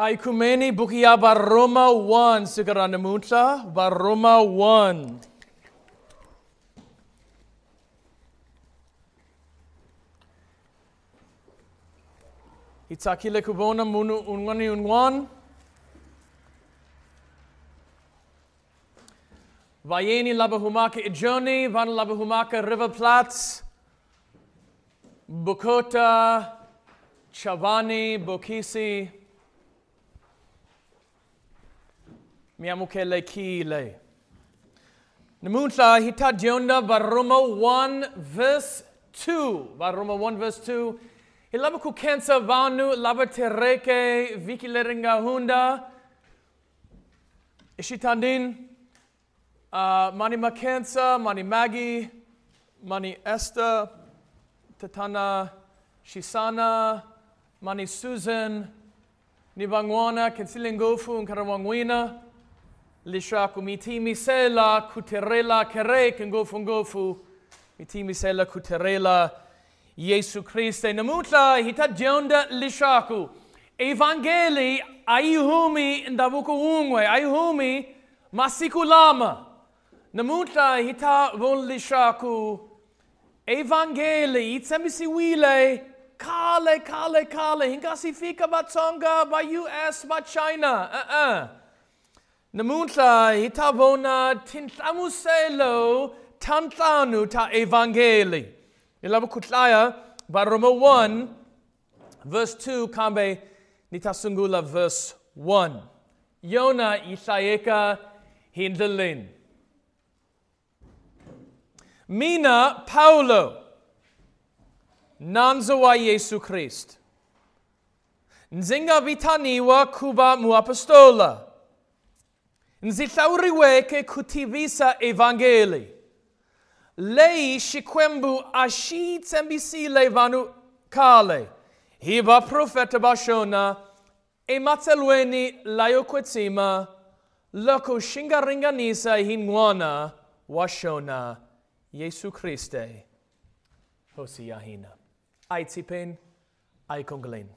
Ai kumeni bukia Baroma 1 sigarana munta Baroma 1. Itakile kubona munu unwani unwan. Vayeni labahumaka ijoni, van labahumaka River Platz, Bukota, Chavani, Bokisi, Miamukele Kile. Namunta hita dionda Baroma 1 verse 2. Baroma 1 verse 2. Ilaba kukensa vanu laba tereke vikileringa hunda. Ishitandin. Uh, mani Makensa, Mani Maggie, Mani Esther, Tatana Shisana, Mani Susan, Nibangwana, Kensilingofu, Nkarawangwina, Lishaku Miti Misela, Kuterela Kere, Kengofu Ngofu, Miti Misela Kuterela, Yesu Christe, Namutla, Hitajonda Lishaku, Evangeli, Ayuhumi, Ndavuku Ungwe, Ayuhumi, Masikulama, Namuta hita volishaku evangeli itsemisi wile kale kale kale hinkasi fika batsonga ba US ba China uh uh Namuta hita vona tintamuselo tantanu ta evangeli Ilabu kutlaya ba Roma 1 verse 2 kambe nitasungula verse 1 Yona isayeka hindalin Mina Paulo, nanza wa Yesu Christ. Nzinga vitaniwa kuba muapostola. Nzithauriweke kutivisa evangeli. Lei shikwembu ashi tsembisile vanu kale. Hiba profeta bashona. Ematselweni layokwetsima. Loko shingaringanisa hinwana washona. Jesu Christe, Hosiahina. Aitzipen, aikonglen.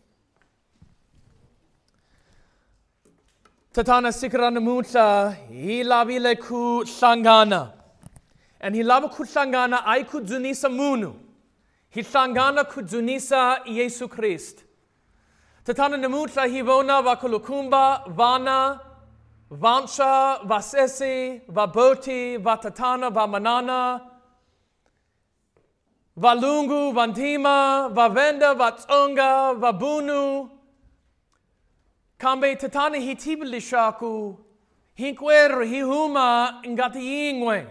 Tatana sikrana muta, hilabile ku sangana. And hilaba ku sangana ai ku dzunisa munu. Hilangana ku dzunisa Jesu Christ. Tatana namuta hivona vakulukumba, vana, vansha, vasesi, vaboti, vatatana, vamanana, Valungu, Vantima, Vavenda, Vatsonga, Vabunu, Kambe Tatana Hitibilishaku, Hinkwer, Hihuma, Ngati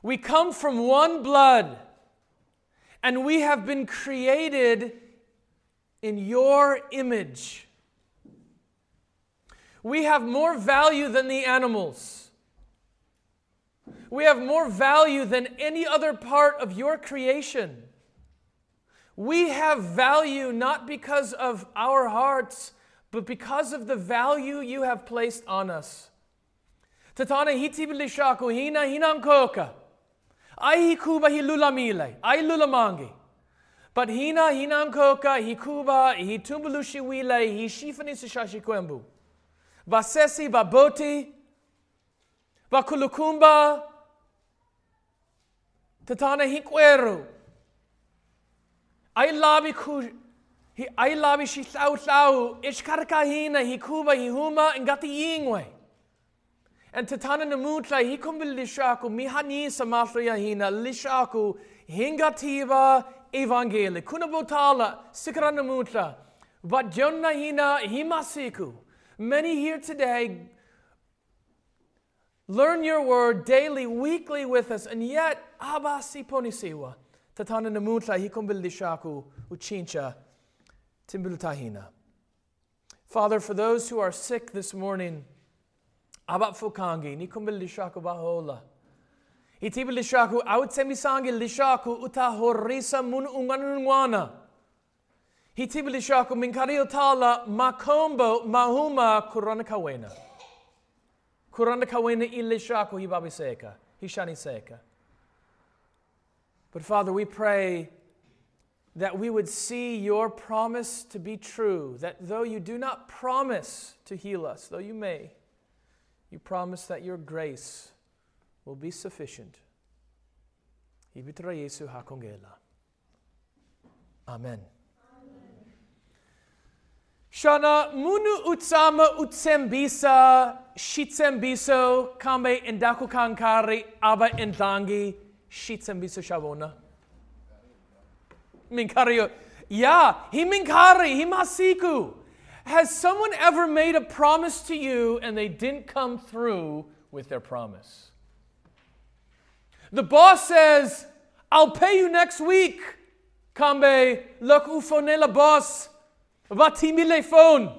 We come from one blood, and we have been created in your image. We have more value than the animals. We have more value than any other part of your creation. We have value not because of our hearts, but because of the value you have placed on us. Tatana hitibilishaku hina hinankoka. Ai hikuba hilulamile. Ai lulamangi. But hina hinankoka hikuba hitumbulushivile hishifanisishashikwembu. Vasesi vaboti. Vakulukumba tatana hikwero. Ai labi ku hi ai labi shi tau tau ishkarka hina hikuba hihuma ngati yingwe. And tatana namutla hikumbil lishaku mihani samasraya hina lishaku hingativa evangeli kuna botala sikra namutla vajonna hina himasiku. Many here today learn your word daily, weekly with us, and yet, aba siponisiwa, tatana namutla hikumbilishaku uchincha timbulutahina. Father, for those who are sick this morning, abat fukangi, nikumbilishaku bahola. Itibilishaku outsemisangi lishaku utahorisa mun unganunwana. Hitibilishaku minkario tala makombo mahuma kuranakawena. Kuranda kawena ilishako hibabi seka, hishani seka. But Father, we pray that we would see your promise to be true, that though you do not promise to heal us, though you may, you promise that your grace will be sufficient. Amen. Shana munu utsama utsembisa shitsembiso kambe indaku kankari aba intlangi shitsembiso shavona. Minkario. Yeah, he minkari, he masiku. Has someone ever made a promise to you and they didn't come through with their promise? The boss says, I'll pay you next week. Kambe, look ufonela boss. Vatimile phone.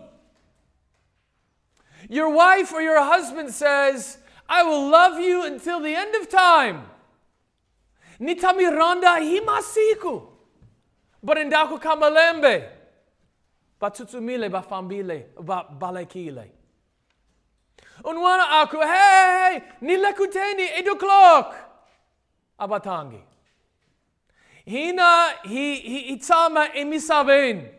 Your wife or your husband says, I will love you until the end of time. Nitamiranda himasiku. Barindaku kamalembe. Batutumile bafambile balekile. Unwana aku, hey, nilekuteni, 8 o'clock. Abatangi. Hina hi hi itama emisaben.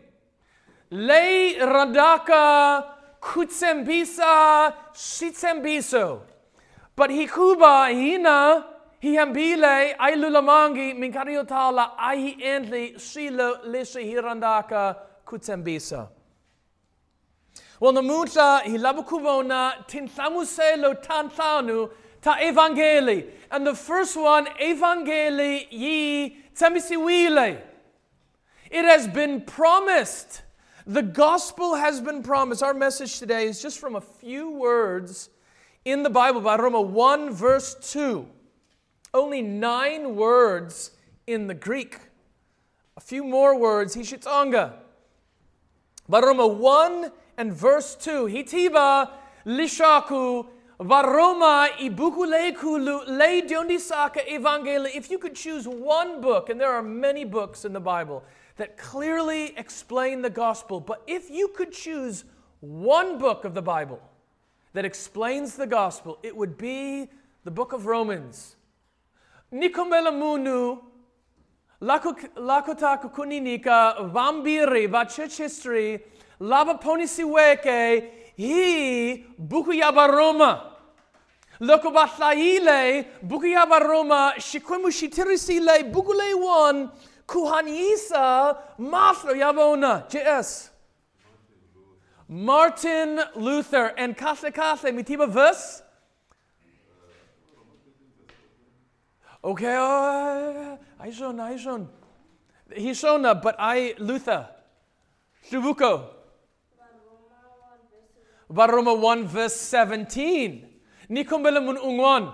Lei radaka kutsembisa shitsembiso. But hikuba hina hihambile ailulamangi minkariotala ahi entli silo lisi hirandaka kutsembisa. Well, namuta hilabukubona tinsamuselo tantlanu ta evangeli. And the first one, evangeli yi temisiwile. It has been promised. The gospel has been promised. Our message today is just from a few words in the Bible by Roma 1, verse 2. Only nine words in the Greek. A few more words, Hishitonga. Roma 1 and verse 2. Hitiba lishaku varoma ibukulekulu le dionisaka evangeli. If you could choose one book, and there are many books in the Bible that clearly explain the gospel, but if you could choose one book of the Bible that explains the gospel, it would be the book of Romans. Nikomela munu lakota kuninika vambiri va church history lava ponisiweke hi bukuyabaroma. Loko batlaile bukuyabaroma shikwemu shitirisile bukule one kuhanisa maflo yavona JS Martin Luther and Kasle Kasle mitiba verse. Okay, uh, I schon, I schon. He schon, but I Luther. Shuvuko. Varoma 1 verse 17. Nikombele mun ungon.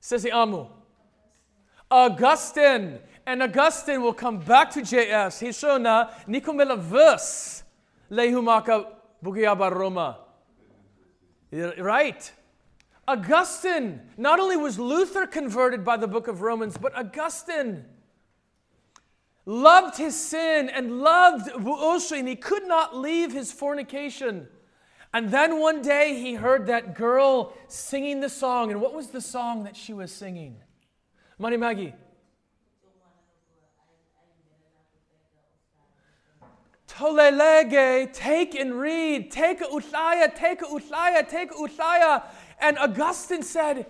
Says amu. Augustine. And Augustine will come back to JS. He shona nikombele verse. Lehumaka bugiaba Roma. Right. Augustine, not only was Luther converted by the book of Romans, but Augustine loved his sin and loved Vuosha, and he could not leave his fornication. And then one day he heard that girl singing the song. And what was the song that she was singing? Mani Maggie. Tolelege, take and read. Take a utlaya, take a utlaya, take a utlaya. And Augustine said,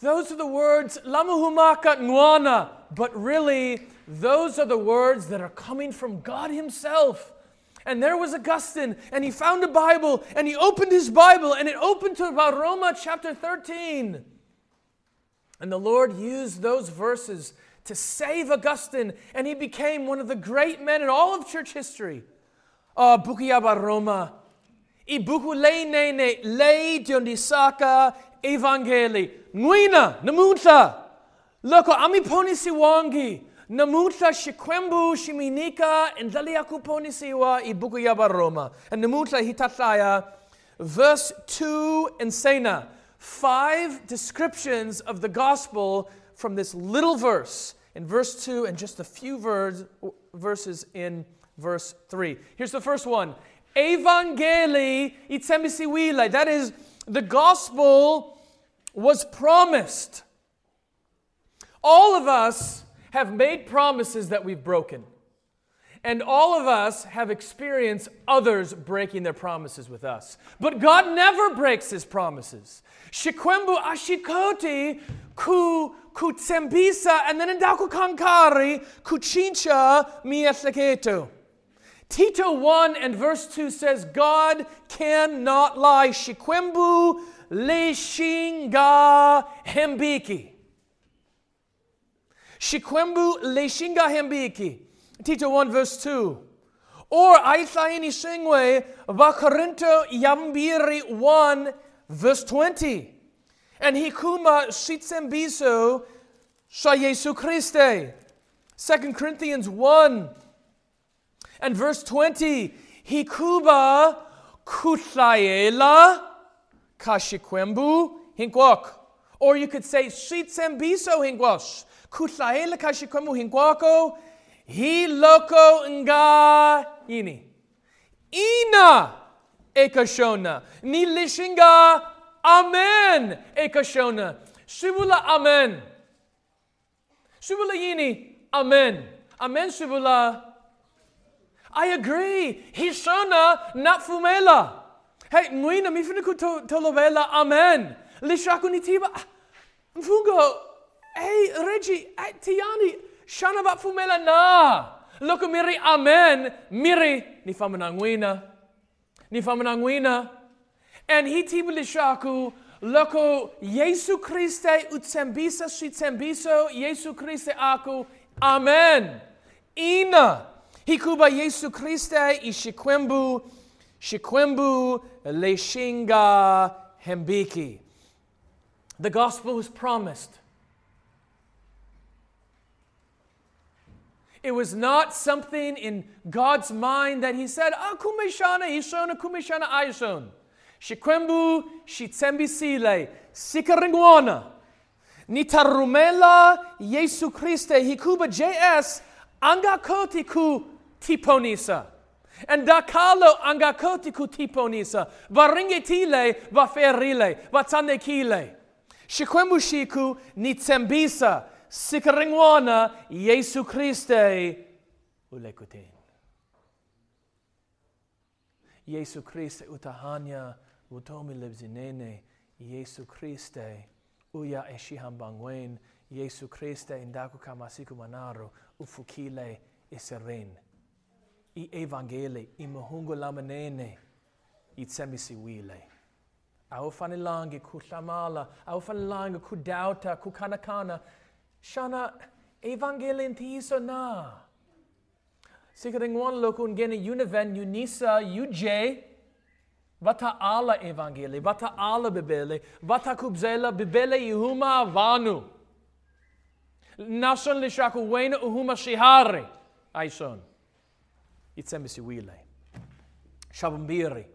those are the words, lamuhumaka nwana, but really, those are the words that are coming from God Himself. And there was Augustine, and he found a Bible, and he opened his Bible, and it opened to about Roma chapter 13. And the Lord used those verses to save Augustine, and he became one of the great men in all of church history. Oh, Bukiyaba Roma. Ibuku le nene le dionisaka evangeli. Nguina, namuta. Loko amiponi siwangi. Namuta shikwembu shiminika ndaliaku poni siwa ibuku yaba Roma. And namuta hitataya. Verse 2 and Sena. Five descriptions of the gospel from this little verse in verse 2 and just a few verse, verses in verse 3. Here's the first one Evangeli itsemisiwile. That is, the gospel was promised. All of us have made promises that we've broken. And all of us have experienced others breaking their promises with us. But God never breaks his promises. Shikwembu ashikoti ku kutsembisa and then indaku kankari kuchincha mietleketo. Tito 1 and verse 2 says, God cannot lie. Shikwembu leshinga hembiki. Shikwembu leshinga hembiki. Tito 1 verse 2. Or Aithaini Singwe Vakarinto Yambiri 1 verse 20. And hikuma shitsembiso sha Jesu Christe. 2 Corinthians 1 and verse 20. Hikuba kutlaela kashikwembu hinkwak. Or you could say shitsembiso hinkwash. Kutlaela kashikwembu hinkwako. Hi loko nga ini. Ina ekashona. Ni lishinga amen ekashona. Shibula amen. Shibula yini amen. Amen shibula. I agree. Hishona not fumela. Hey, mwina mifuniku tolovela amen. Lishaku nitiba. Mfungo. Hey, Reggie, Tiani. Shana bat fumela na. Loko miri amen. Miri ni famanangwina. Ni famanangwina. And he tibulishaku loko Yesu Christe utsembisa shitsembiso Yesu Christe aku. Amen. Ina. Hikuba Yesu Christe ishikwembu shikwembu leshinga hembiki. The gospel was promised. It was not something in God's mind that He said, Ah, kumeshana, ishona, kumeshana, aishon. Shikwembu, shitsembisile, sikaringwana. Nitarumela, Yesu Christe, hikuba JS, angakoti ku tiponisa. And dakalo angakoti ku tiponisa. Varingetile, vaferile, vatsanekile. Shikwembu shiku, nitsembisa sikaringwana Yesu Christe ulekutin. Yesu Christe utahanya utomi lebzinene Yesu Christe uya eshihambangwen Yesu Christe indaku kamasiku manaro ufukile iserin. I evangeli i muhungu lamanene itsemisiwile. Aufanilangi kuhlamala, aufanilangi kudauta, kukanakana, Shana evangelien tiso na. Sikaring wan lokun gene univen unisa UJ vata ala evangeli, vata ala bibele, vata kubzela bibele ihuma vanu. Nason lishaku wena uhuma shihari. Aison. Itsemisi wile. Shabumbiri.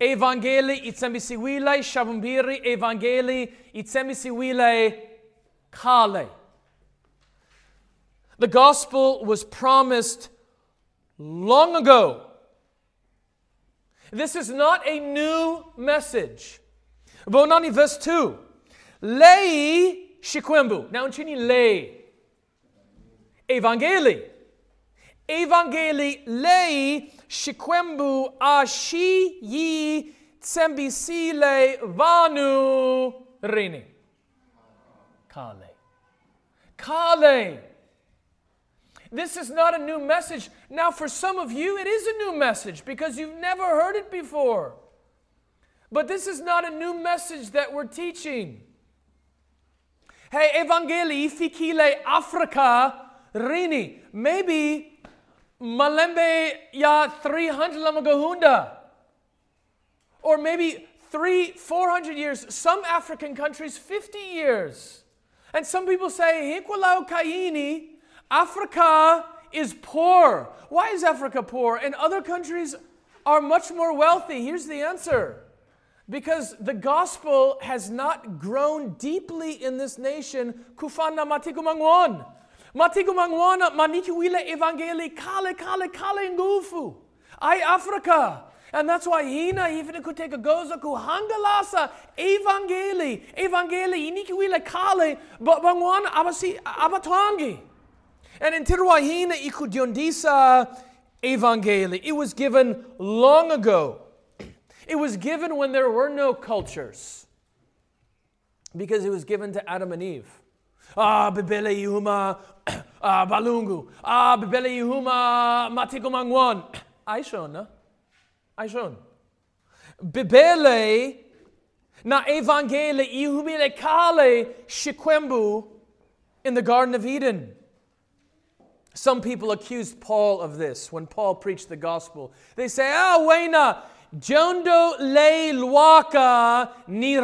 Evangeli itsemisi wile, shabumbiri evangeli itsemisi wile kale. The gospel was promised long ago. This is not a new message. Bonani verse 2. Lei shikwembu. Now nchini lei. Evangeli. Evangeli lei shikwembu ashi yi tsembisile vanu rini. Kale. Kale. This is not a new message. Now, for some of you, it is a new message because you've never heard it before. But this is not a new message that we're teaching. Hey, Evangelii fikile Africa rini. Maybe malembe ya 300 lamagahunda. Or maybe three, 400 years. Some African countries, 50 years. And some people say, Hikwalau Kaini, Africa is poor. Why is Africa poor? And other countries are much more wealthy. Here's the answer because the gospel has not grown deeply in this nation. Kufana matikumangwan. Matikumangwana manikiwile evangeli kale kale kale ngufu. Ay Africa. And that's why hina even could take a goza ku hangalasa evangeli evangeli inikiwile kale but bangwan abasi abatangi. And in Tirwahina ikudiondisa evangeli. It was given long ago. It was given when there were no cultures. Because it was given to Adam and Eve. Ah, bibele yuhuma ah, balungu. Ah, bibele yuhuma matigumangwan. Aishon, Aishon. Bibele na evangeli ihumile kale shikwembu in the Garden of Eden. Some people accused Paul of this when Paul preached the gospel. They say, Ah, wena, jondo le luaka ni,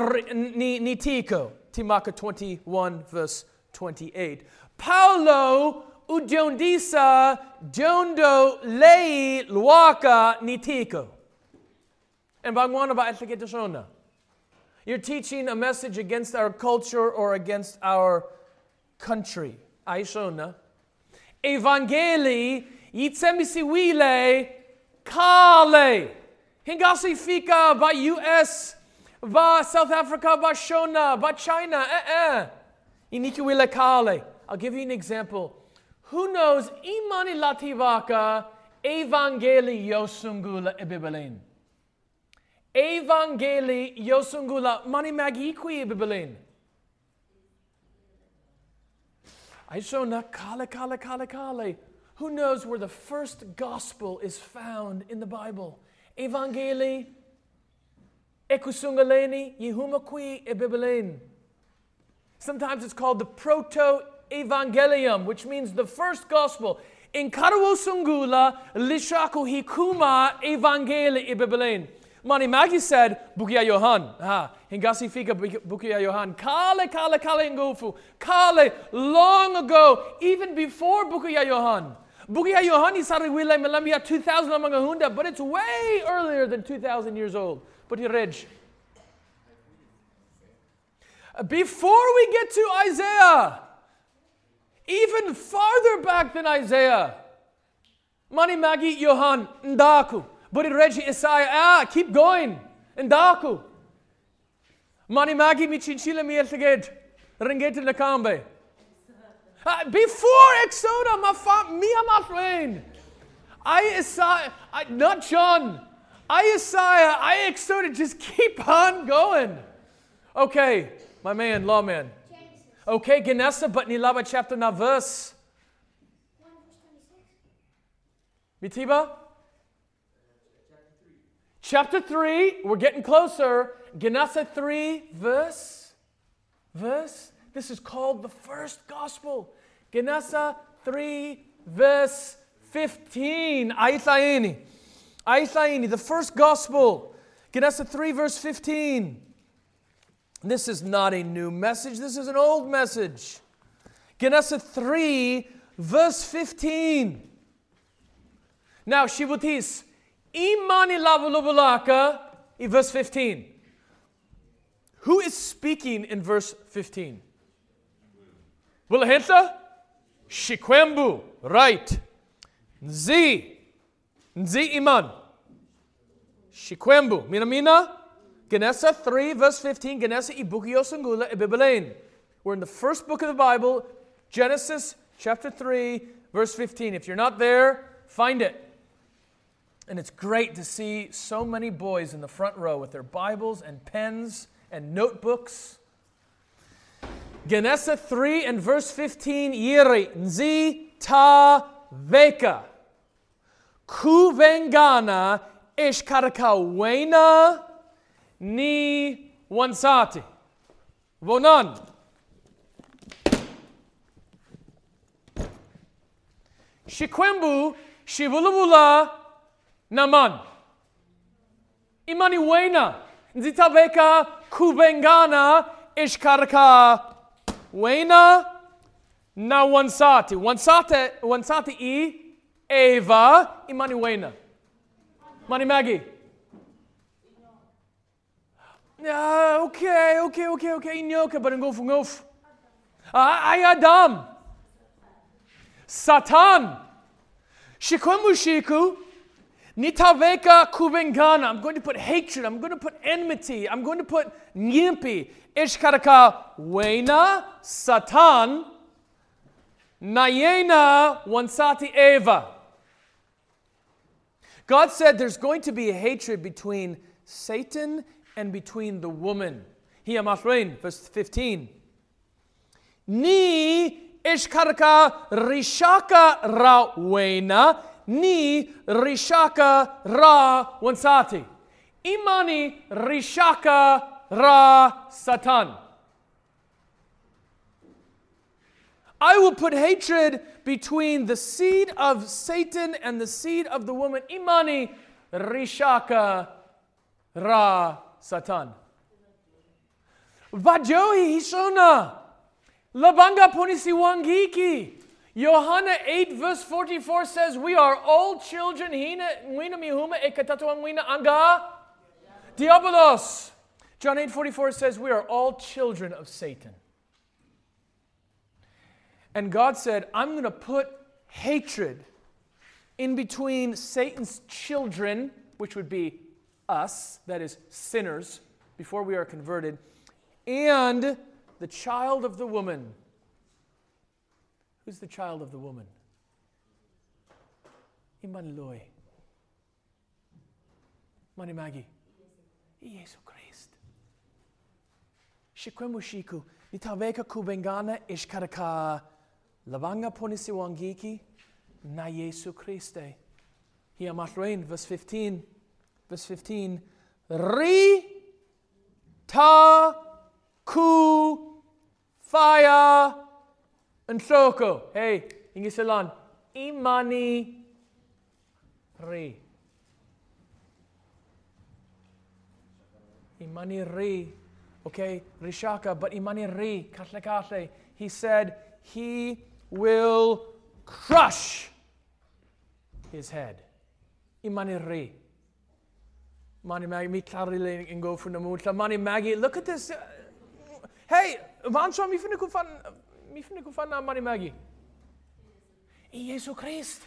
ni, ni tico. Timaka 21, verse 28. Paulo udiondisa jondo le luaka ni tico. And bangwana ba etleketashona. You're teaching a message against our culture or against our country. Aishona. Evangeli yitsemisiwile kale. Hingasi fika ba US, ba South Africa, ba Shona, ba China. Eh eh. Inikiwile kale. I'll give you an example. Who knows imani lativaka evangeli yosungula ibibelin? Evangeli yosungula mani magikwi ibibelin. Aishona kale kale kale kale. Who knows where the first gospel is found in the Bible? Evangeli ekusungaleni yehumakwi ebibelin. Sometimes it's called the proto evangelium, which means the first gospel. In Karawo Sungula, Lishaku Hikuma Evangeli Ibibelin. Mani Magi said, Bukia Yohan. Ah, Hingasi Fika Bukia Yohan. Kale, kale, kale Ngofu. Kale, long ago, even before Bukia Yohan. Bukia Yohan isari wile melamia 2000 among hunda, but it's way earlier than 2000 years old. But rej. Before we get to Isaiah, even farther back than Isaiah, Mani Magi Yohan Ndaku. But Regi Isaiah, ah, keep going. Ndaku. Mani Magi Michinchila Mielteged. Ringete Nakambe. Uh, before Exoda, my fa- my friend. I Isaiah, I, not John. I Isaiah, I Exoda, just keep on going. Okay, my man, lawman. Okay, Genesa, but Nilaba chapter na verse. Mitiba? Chapter 3, we're getting closer. Genesa 3, verse. Verse. This is called the first gospel. Genesa 3, verse 15. Aithaini. Aithaini, the first gospel. Genesa 3, verse 15. This is not a new message, this is an old message. Genesa 3, verse 15. Now, Shibutis, Imani lavulubulaka, in verse 15. Who is speaking in verse 15? Wilahenta? Shikwembu, right. Nzi, Nzi Iman. Shikwembu, Minamina? Genesa 3, verse 15, Genesa ibukio sungula ibibelain. We're in the first book of the Bible, Genesis chapter 3, verse 15. If you're not there, find it. And it's great to see so many boys in the front row with their Bibles and pens and notebooks. Genesa 3 and verse 15, Yiri, Nzi ta veka. Kuvengana ishkarakawena ni wansati. Vonan. Shikwembu shivulubula naman. Imani wena. Nzitaveka kubengana ishkaraka wena na wansati. Wansati, wansati i Eva imani wena. Mani Maggie. Ah, okay, okay, okay, okay. Inyoka barangofu ngof. Ah, ay Adam. Satan. Shikwemu shiku. Nitaveka kubengana. I'm going to put hatred. I'm going to put enmity. I'm going to put nyimpi. Ishkaraka wena satan. Nayena wansati Eva. God said there's going to be hatred between Satan and between the woman. Here, Machrein, verse 15. Ni ishkarka rishaka rawena, ni rishaka ra wansati. Imani rishaka ra satan. I will put hatred between the seed of Satan and the seed of the woman. Imani rishaka ra satan. Vajohi hishona. Labanga punisi wangiki. Johanna 8 verse 44 says, We are all children. Hina wina mihuma ekatatuang wina anga. Diabolos. John 8 44 says, We are all children of Satan. And God said, I'm going to put hatred in between Satan's children, which would be us, that is, sinners, before we are converted, and the child of the woman. Who's the child of the woman? Imanloy. Manimagi. Jesu Christ. Shikwemushiku. Nitaveka kubengana ishkaraka. Lavanga ponisi wangiki. Na Jesu Christe. Here, Machrein, verse 15. Verse 15. Ri ta ku fire and soko. Hey, ingisalan. Imani ri. Imani ri. Okay, Rishaka, but Imani ri. Katle katle. He said he will crush his head. Imani ri. Mani Maggie, me clarily and go from the moon. Mani Maggie, look at this. Uh, hey, Vansha, mi finna kufan, mi finna kufan na Mani Maggie. Jesu Christ.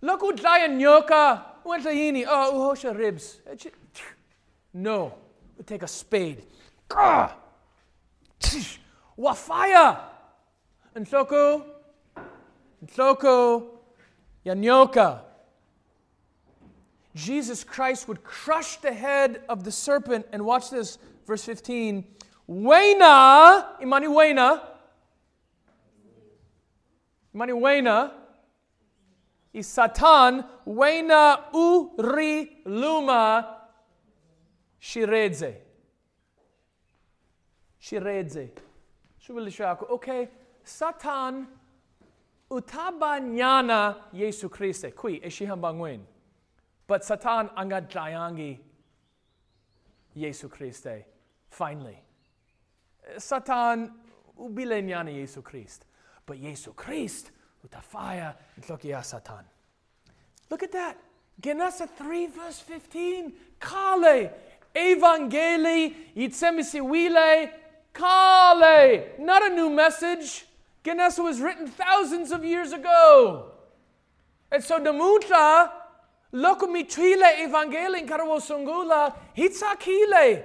Look who giant nyoka. Went hini. Oh, uhosha ribs. No. We take a spade. Gah! Wa fire. And soko. And soko. Yanyoka. Jesus Christ would crush the head of the serpent. And watch this, verse 15. Wena, imani wena, imani wena, is Satan, wena uri luma. Shiredze. Shubilishako. Okay, Satan, utabanyana Yesu Christe. Qui, eshihambangwen. But Satan angat jayangi Yesu Christe. Finally. Satan ubile nyana Yesu Christ. But Yesu Christ utafaya ntlokia Satan. Look at that. Genasa 3 verse 15. Kale. Evangeli itsemisiwile. Kale. Not a new message. Genesa was written thousands of years ago. And so Demuta Loko mitrile evangelin karawo sungula hitsakile.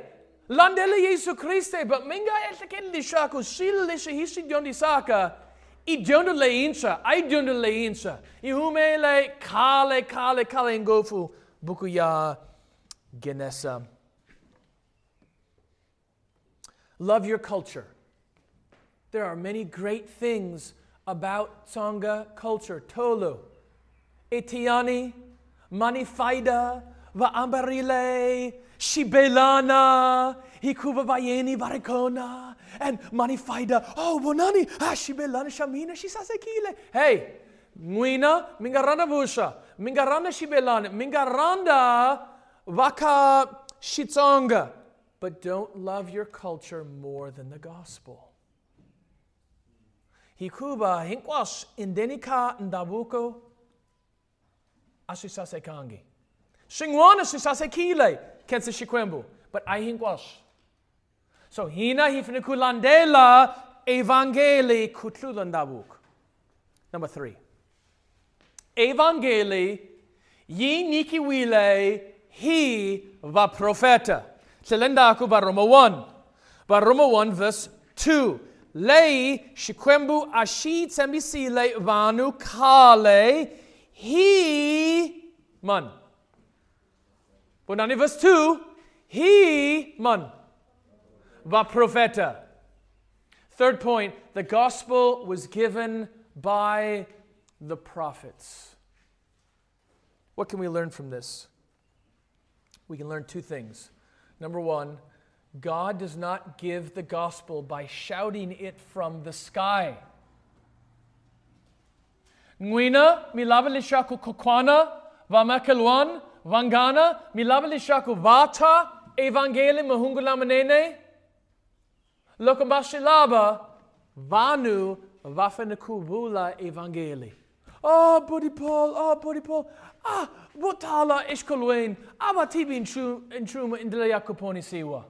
Landele Jesu Christe, but minga eltaken lishako sil lisha hisi diondi saka. I diondo le insa, I diondo le insa. I humele kale kale kale ngofu bukuya genesa. Love your culture. There are many great things about Tsonga culture. Tolu, Etiani, Manifaida, Vaambarile, Shibelana, Hikuba Bayeni Barikona, and Manifaida. Oh, Bonani, ah, Shibelana Shamina, Shisasekile. Hey, Muina, Mingarana Busha, Mingarana Shibelana, Mingaranda Vaka Shitsonga. But don't love your culture more than the gospel. Hikuba hinkwas indenika ndabuko asisase kangi. Shingwana sisase kile kense shikwembu. But I hinkwas. So hina hifnikulandela evangeli kutlulandabuk. Number three. Evangeli yi nikiwile he va profeta. Selendaku ba Roma 1. Ba Roma 1 verse 2. lei shikwembu ashi tsembisile vanu kale he man. But now in verse 2, he man va profeta. Third point, the gospel was given by the prophets. What can we learn from this? We can learn two things. Number one, God does not give the gospel by shouting it from the sky. Nguina milabalishaku kokwana vamakelwan vangana milabalishaku vata evangeli mahungulamanene lokambashilaba vanu vafenakubula evangeli. Oh, Buddy Paul, oh, Buddy Paul, ah, butala ishkolwain, aba tibi in truma in dele yakuponi siwa.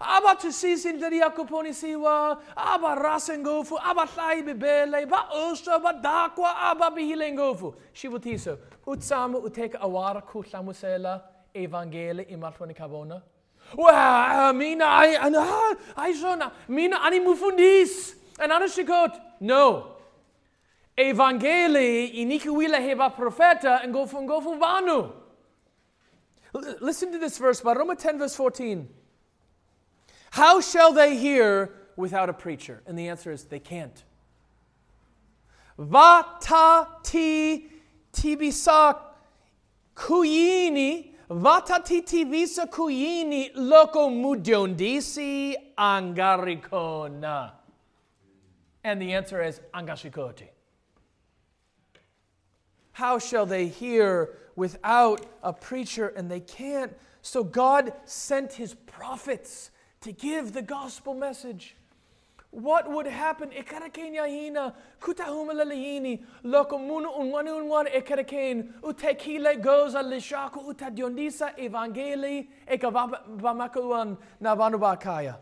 Aba to sisin dele yakuponi siwa, aba rasengofu, aba hlai bibele, ba usha, ba dakwa, aba bihilengofu. Shivutiso, utsama uteka awara kuhlamusela evangeli imatwani kabona. Well, mina, I, I, I, I, mina, ani mufundis. And anashikot, no. Evangeli inikuila heba profeta and gofu gofu vanu. Listen to this verse, Roma 10, verse 14. How shall they hear without a preacher? And the answer is they can't. Vata ti tibisa kuyini, vata ti tibisa kuyini loko mudiondisi angarikona. And the answer is angashikoti. How shall they hear without a preacher? And they can't. So God sent his prophets to give the gospel message. What would happen? Ikarakenya kutahumalalihini, loko munu unwani unwan ikarakin, utekile goza lishaku utadiondisa evangeli ekavamakuan navanubakaya.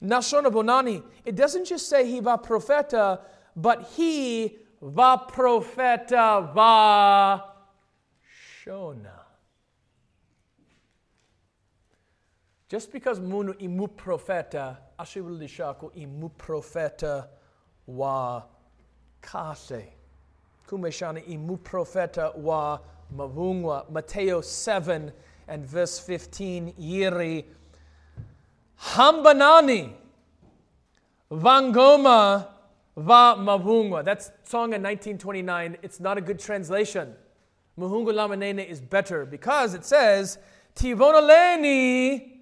Nashona bonani, it doesn't just say he va profeta, but he va profeta va shona. Just because munu imu profeta, ashibulishaku imu profeta wa kase. Kumeshana imu profeta wa mavungwa. Mateo 7 and verse 15, yiri hambanani vangoma va mavungwa. That's song in 1929. It's not a good translation. Muhungu lamanene is better because it says tivonaleni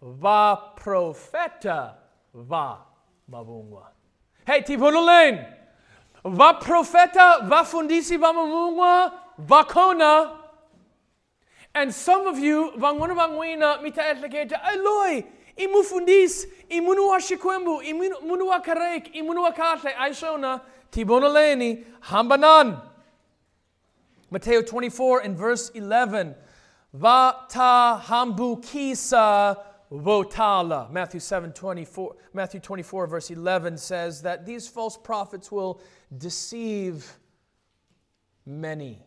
va profeta va mavungwa. Hey, tivonalen. Va profeta va fundisi va mavungwa va kona. And some of you, vangwana vangwina mita etleketa, aloi, imufundis, imunua shikwembu, imunua karek, imunua kate, aishona, tibonaleni, hambanan. Matthew 24 and verse 11. Vata hambukisa votala. Matthew 7 24, Matthew 24, verse 11 says that these false prophets will deceive many.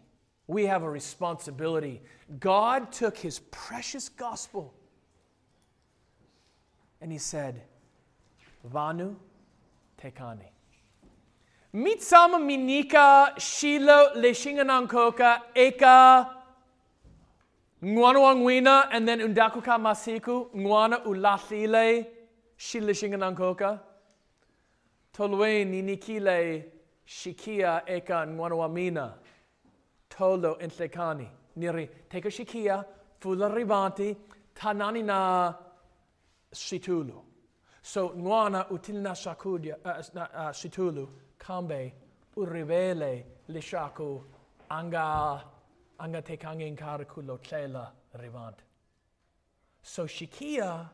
We have a responsibility. God took his precious gospel and he said, Vanu tekani. Mitsama minika shilo leshinganankoka eka ngwana and then undakuka masiku ngwana ulathile shilishinganankoka. Tolwe ninikile shikia eka ngwana wamina. Tolo entlekani. Niri teka shikia fula ribanti tanani na situlu. So ngwana utilna shakudia uh, uh, situlu kambe urivele lishaku anga anga tekange karakulo tlela rivant. So shikia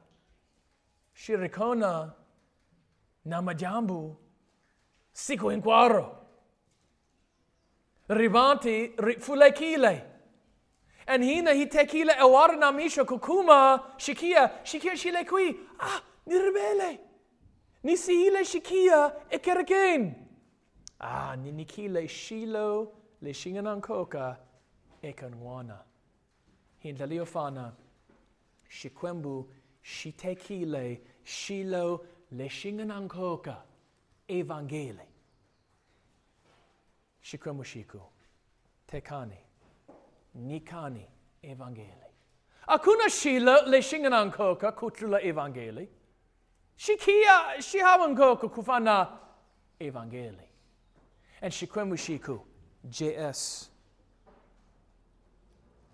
shirikona namajambu siku inquaro. Rivanti fulekile. And hina hi tekile awara namisha kukuma shikia shikia shile kui ah ni rebele ni siile shikia ekereken ah ni nikile shilo le shinganankoka ekanwana hindaliofana shikwembu shitekile shilo leshingan ankoka evangeli. Shikremushiku, tekani, nikani evangeli. Akuna shila leshingan ankoka kutrula evangeli. Shikia shihawankoka kufana evangeli. And shikremushiku, JS.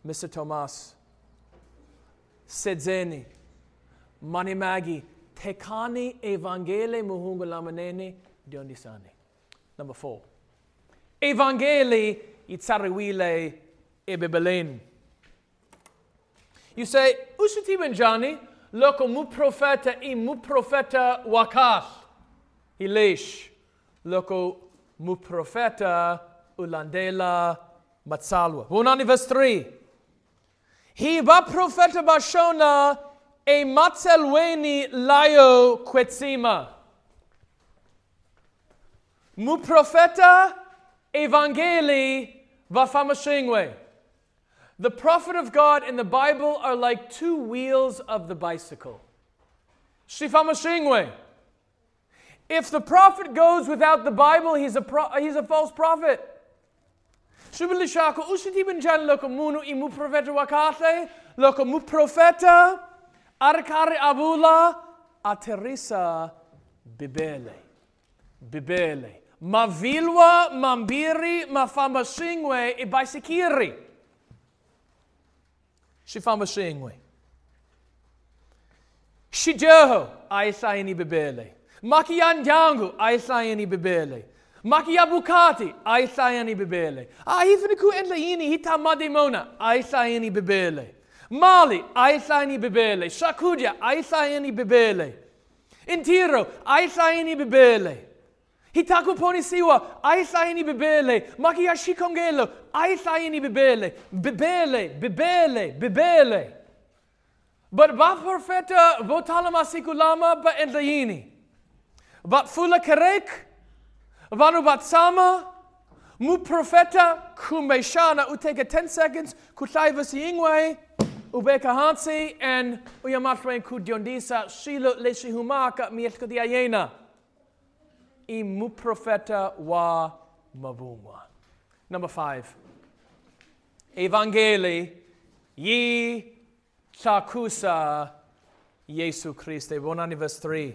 Mr. Thomas, Sedzeni, Manimagi, Tekani Evangeli Muhunga Lamanene Diondisani. Number four. Evangeli Itzariwile Ebebelin. You say, Usuti Benjani, loko mu profeta i mu profeta wakas. Hilesh, loko mu profeta ulandela matsalwa. Bunani verse 3. Profeta bashona e matselweni layo kwetsima. Mu profeta evangeli vafamashingwe. The prophet of God and the Bible are like two wheels of the bicycle. Shifamashingwe. If the prophet goes without the Bible, he's a, pro- he's a false prophet. Shubilishako usiti benjan loko munu imu profeta wakate, loko mu profeta, arkare abula, aterisa bibele. Bibele. Mavilwa, mambiri, mafamashingwe, e baisikiri. Shifamashingwe. Shijoho, aisaini bibele. Makiyan yangu, aisaini bibele. Makia bukati, aisaini bibele. Ah, hifniku entlaini hita madimona, aisaini bibele. Mali, aisaini bibele. Shakudia, aisaini bibele. Intiro, aisaini bibele. Hitaku ponisiwa, aisaini bibele. Makia shikongelo, aisaini bibele. Bibele, bibele, bibele. But ba profeta votalama sikulama ba entlaini. But fula kerek, Vanu Batsama, Mu Profeta, Kumeshana, Uteka 10 seconds, Kutaiva Siingwe, Ubeka Hansi, and Uyamatwe Kudiondisa, Shilo Leshi Humaka, Mietkadiayena. I Mu Profeta wa Mavumwa. Number five. Evangeli, Yi Chakusa, Jesu Christe. Bonani verse 3.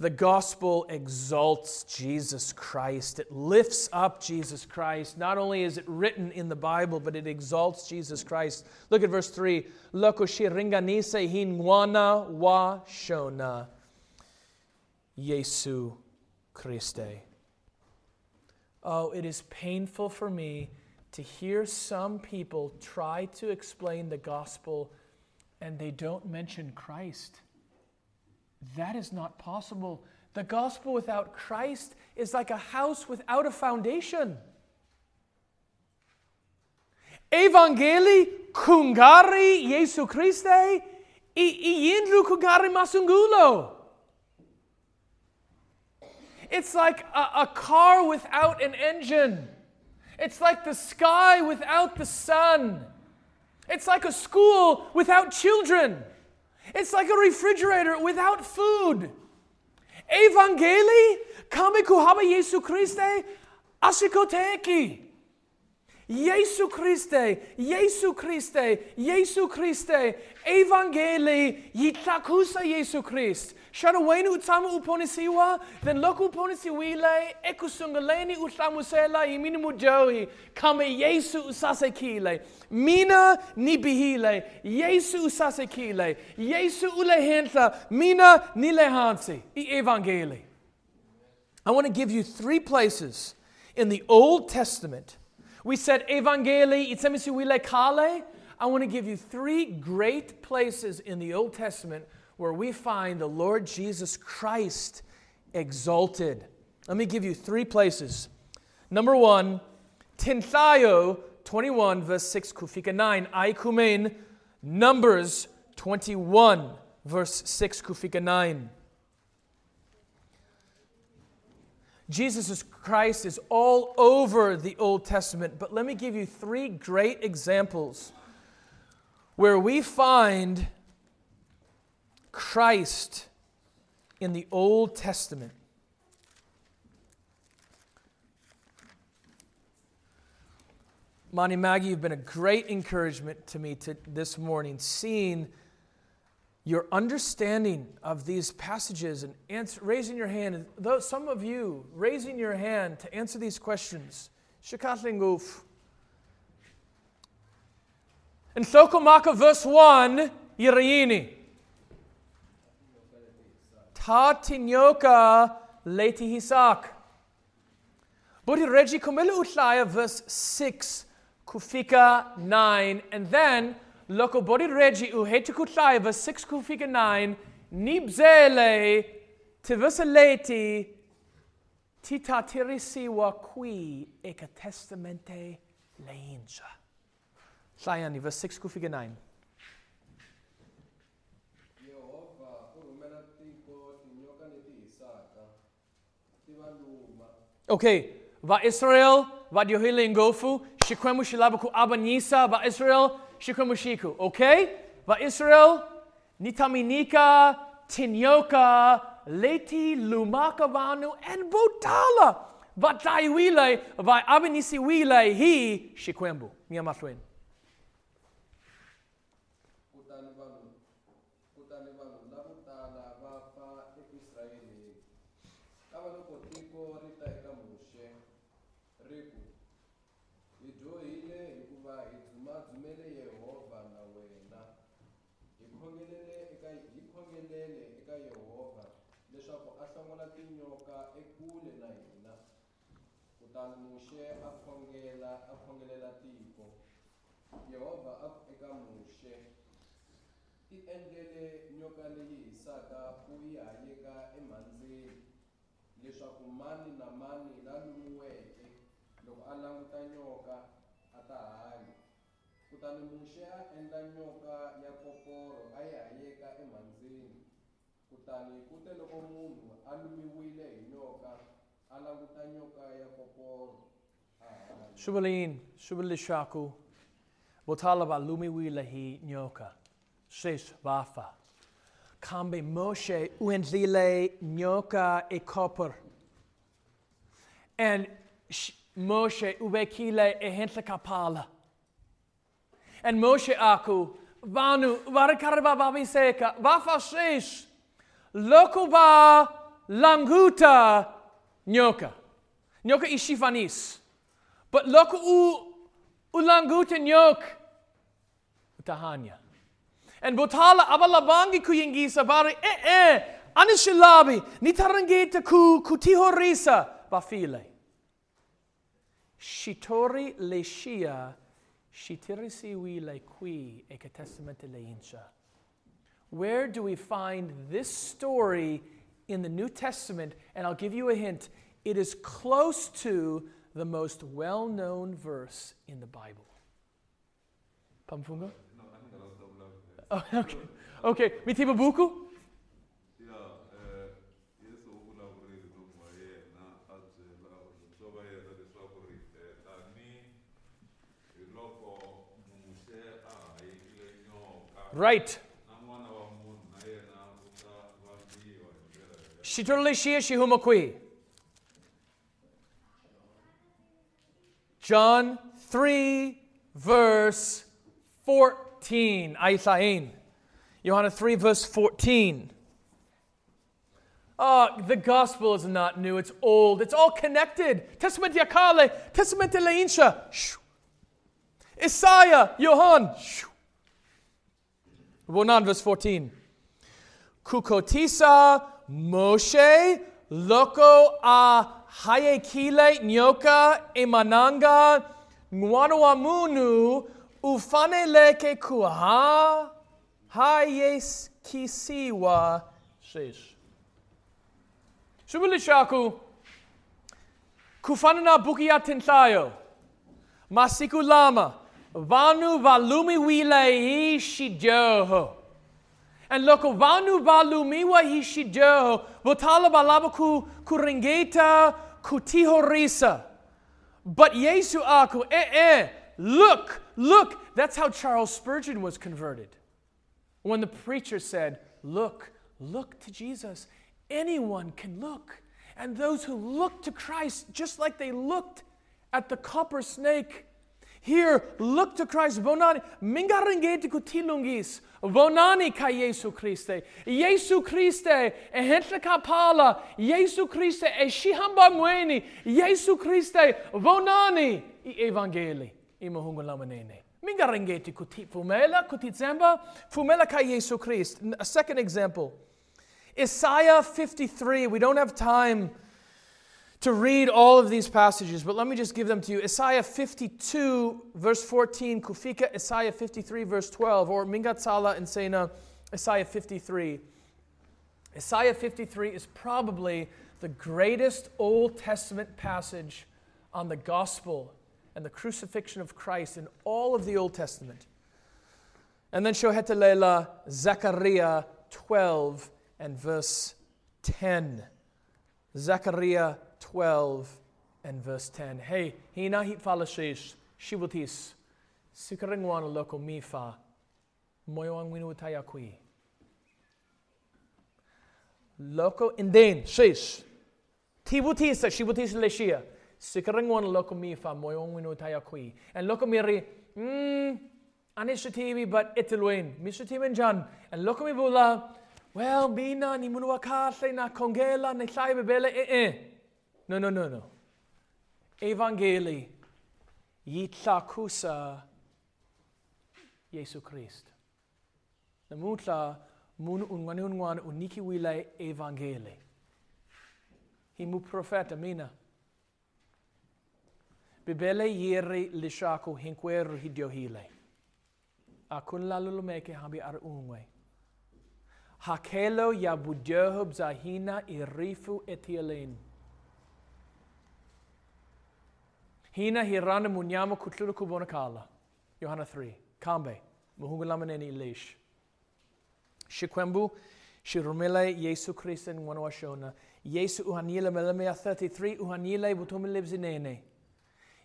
The gospel exalts Jesus Christ. It lifts up Jesus Christ. Not only is it written in the Bible, but it exalts Jesus Christ. Look at verse 3. Loko shiringanise hinwana wa shona. Jesu Christe. Oh, it is painful for me to hear some people try to explain the gospel and they don't mention Christ. That is not possible. The gospel without Christ is like a house without a foundation. Evangeli kungari Jesu Christe i yindru kungari masungulo. It's like a, a car without an engine. It's like the sky without the sun. It's like a school without children. It's like a refrigerator without food. Evangeli kami kuhaba Jesu Christe asikoteki. Jesu Christe, Jesu Christe, Jesu Christe, Evangeli yitakusa Jesu Christ. Sharawenu utamu uponisiwa, then loku uponisiwile, ekusungaleni utamusela imini mujohi, kame Jesu usasekile. Mina nibihile, Jesu usasekile, Jesu ulehenta, mina nilehansi, i Evangeli. I want to give you three places in the Old Testament. We said Evangeli, itsemisiwile kale. I want to give you three great places in the Old Testament where we find the Lord Jesus Christ exalted. Let me give you three places. Number one, Tinthayo 21, verse 6, Kufika 9. Aikumen, Numbers 21, verse 6, Kufika 9. Jesus Christ is all over the Old Testament, but let me give you three great examples where we find Christ in the Old Testament. Monty Maggie, you've been a great encouragement to me to this morning, seeing your understanding of these passages and answer, raising your hand. And those, some of you raising your hand to answer these questions. Shikatlinguf. In Thokomaka, verse 1, Yirayini. Ta tinyoka leti hisak. Budi regi komelu utlaya, verse 6, kufika 9. And then, loko bodi regi uhetu kutlaya, verse 6, kufika 9, nibzele tivisaleti tita tirisiwa qui eka testamente leinja. Sayani, verse 6, kufika 9. Yehova u rhumela tiko tinyoka leti hisaka ti va luma Okay, va Israel, va diohile ngofu, shikwemu shilabaku abanyisa, va Israel, shikwemu shiku. Okay? Israel, nitaminika, tinyoka, leti lumaka vanu, and butala. Va taiwile, va abanisi wile, hi, shikwembu. Miamatwin. kutani vanhu kutani vanhu lavo tala va fa eisrayeleni kava loko tiko ri ta eka muxe ri ku hi dyohile hikuva hi dzumadzumele yehovha na wena hi khongelele eka hi khongelele eka yehovha leswaku a hlongola tinyoka ekule na hina kutani muxe a khongela a khongelela tiko. Yehovha a eka muxe ti endlele nyoka leyi hisaka u yi hayeka emhandzeni leswaku mani na mani la lumiweke loko a languta nyoka a ta hanya. Kutani muxe a endla nyoka ya koporo a yi hayeka emhandzeni kutani ku te loko munhu a lumiwile hi nyoka a languta nyoka ya koporo a hanya Shubalin, shubalishaku, botalaba lumi wile hi nyoka. Shesh vafa. Kambe Moshe uendlile nyoka e copper. And sh- Moshe ubekile e hentle kapala. And Moshe aku, vanu, varakariba babi seka, vafa shesh, lokuba languta nyoka. Nyoka ishifanis. But look u ulanguta nyok utahanya. And botala abalabangi kuyingisa bari eh eh anishilabi nitarangeta ku kutihorisa bafile. Shitori le shia shitirisi wi le qui e testamente le incha. Where do we find this story in the New Testament? And I'll give you a hint. It is close to the most well known verse in the Bible. Pamfungo? Oh, okay. Okay. Mitiba buku? Ya, Shitorlishia shihumakwi. John 3, verse 14. Aithain. Johanna 3, verse 14. Uh, the gospel is not new, it's old, it's all connected. Testament Yakale, Testament Leinsha. Isaiah, Johann. Wonan, verse 14. Kukotisa Moshe loko a hayekile nyoka emananga ngwanuamunu ufaneleke kuha hayes kisiwa shesh. Shubilishaku kufanana bukia tintayo masiku lama vanu valumi wile shijoho. And loko vanu valumiwa hishijoho, votala balaba ku kuringeta kutihorisa. But Yesu aku, eh eh, look, look. That's how Charles Spurgeon was converted. When the preacher said, Look, look to Jesus. anyone can look. And those who look to Christ, just like they looked at the copper snake, here, look to Christ. Bonani, mingarengeti kutilungis. Bonani ka Jesu Christe. Jesu Christe, e hentle ka pala. Jesu Christe, e shihambangweni. Jesu Christe, bonani i evangeli. I mahungu lamanene. Mingarengeti kuti fumela, kuti zemba. Fumela ka Jesu Christ. A second example. Isaiah 53. We don't have time to read all of these passages, but let me just give them to you. Isaiah 52, verse 14, Kufika, Isaiah 53, verse 12, or Mingatsala and Sena, Isaiah 53. Isaiah 53 is probably the greatest Old Testament passage on the gospel and the crucifixion of Christ in all of the Old Testament. And then Shohetelela, Zechariah 12 and verse 10. Zechariah 12 and verse 10. Hey, hina hit falashish, shibutis, sikaringwana loko mifa, moyoang winu tayakui. Loko inden, shish. Tibutisa, shibutis leshia, sikaringwana loko mifa, moyoang winu tayakui. And loko miri, hmm, anishativi, but itilwin, mishatimin jan, and loko mi bula, well, mina ni munua kale na kongela ni llai bebele eh eh. No, no, no, no. Evangeli yitla kusa Jesu Christ. Na mutla mun unwani unwan uniki wile evangeli. Hi mu profeta mina. Bibele yeri lishaku hinkweru hidiohile. Akun lalulumeke habi ar unwe. Hakelo ya budyohub zahina irifu etielin. Hina hirana munyama kutlulu kubona kala. Johanna 3. Kambe. Muhungulamaneni lish. Shikwembu. Shirumile Yesu Christen wanawashona. Yesu uhanile melemea 33 uhanile butumile bzinene.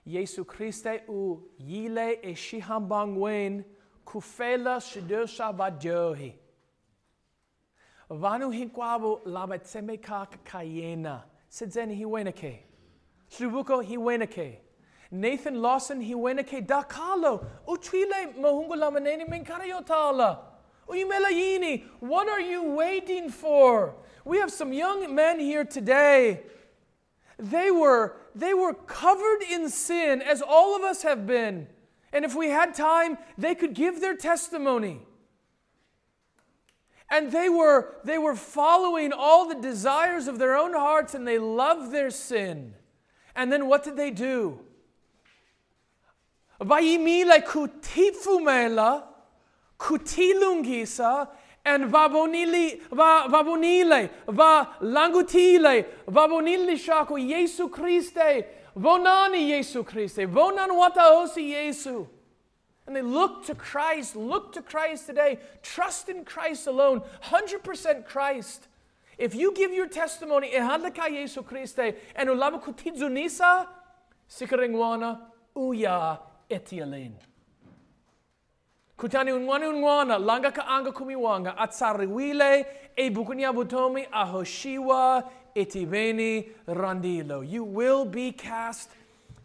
Yesu Christe u yile e shihambangwen kufela shidosha badyohi. Vanu hinkwabo labatseme kaka kayena. Sidzeni hiwenake. Slubuko hiwenake. Nathan Lawson hiwenake dakalo. Uchile mahungu lamaneni minkarayotala. Uyimela yini. What are you waiting for? We have some young men here today. They were, they were covered in sin, as all of us have been. And if we had time, they could give their testimony. And they were, they were following all the desires of their own hearts and they loved their sin. And then what did they do? Vayimile kutifumela, kutilungisa, and vabonili, va, vabonile, va langutile, vabonili shaku Jesu Christe, vonani Jesu Christe, vonan wataosi Jesu. And they look to Christ, look to Christ today, trust in Christ alone, 100% Christ. If you give your testimony, ehadlaka Jesu Christe, and ulama kutizunisa, sikaringwana, uya etialin. Kutani unwani unwana, langa ka anga kumiwanga, atsariwile, e bukunya butomi, ahoshiwa, etiveni, randilo. You will be cast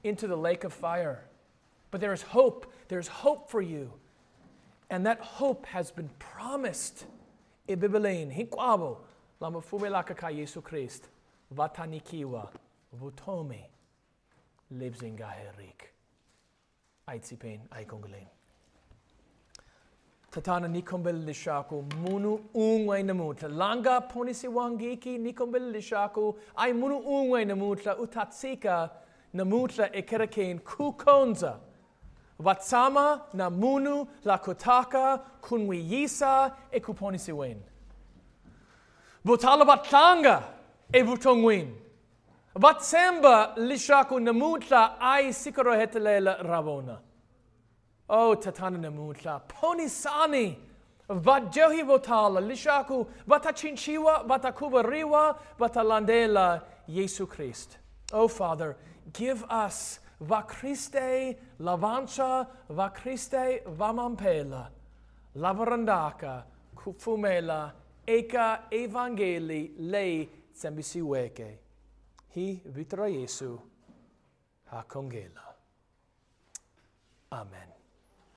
into the lake of fire. But there is hope. There's hope for you. And that hope has been promised. Ibibelin, hinkwabo, lama fumelaka ka Yesu Christ, vatanikiwa, vutomi, libzingaherik. Aitsipen, aikongulin. Tatana nikombel lishaku, munu ungway namutla. Langa ponisi wangiki nikombel lishaku, ay munu ungway namutla, utatsika namutla ekerakein kukonza. Vatsama na munu la kotaka kunwiyisa e kuponisi wen. Votala vatlanga e vutongwin. Vatsemba lishaku namutla ai sikoro hetelela ravona. Oh, tatana namutla. Ponisani. Vajohi votala. Lishaku vatachinchiwa, vatakubariwa, vatalandela Yesu Christ. Oh, Father, give us va Christe lavancha, va Christe va mampela, lavarandaka, kufumela, eka evangeli lei tsembisi weke. Hi vitra Jesu ha kongela. Amen.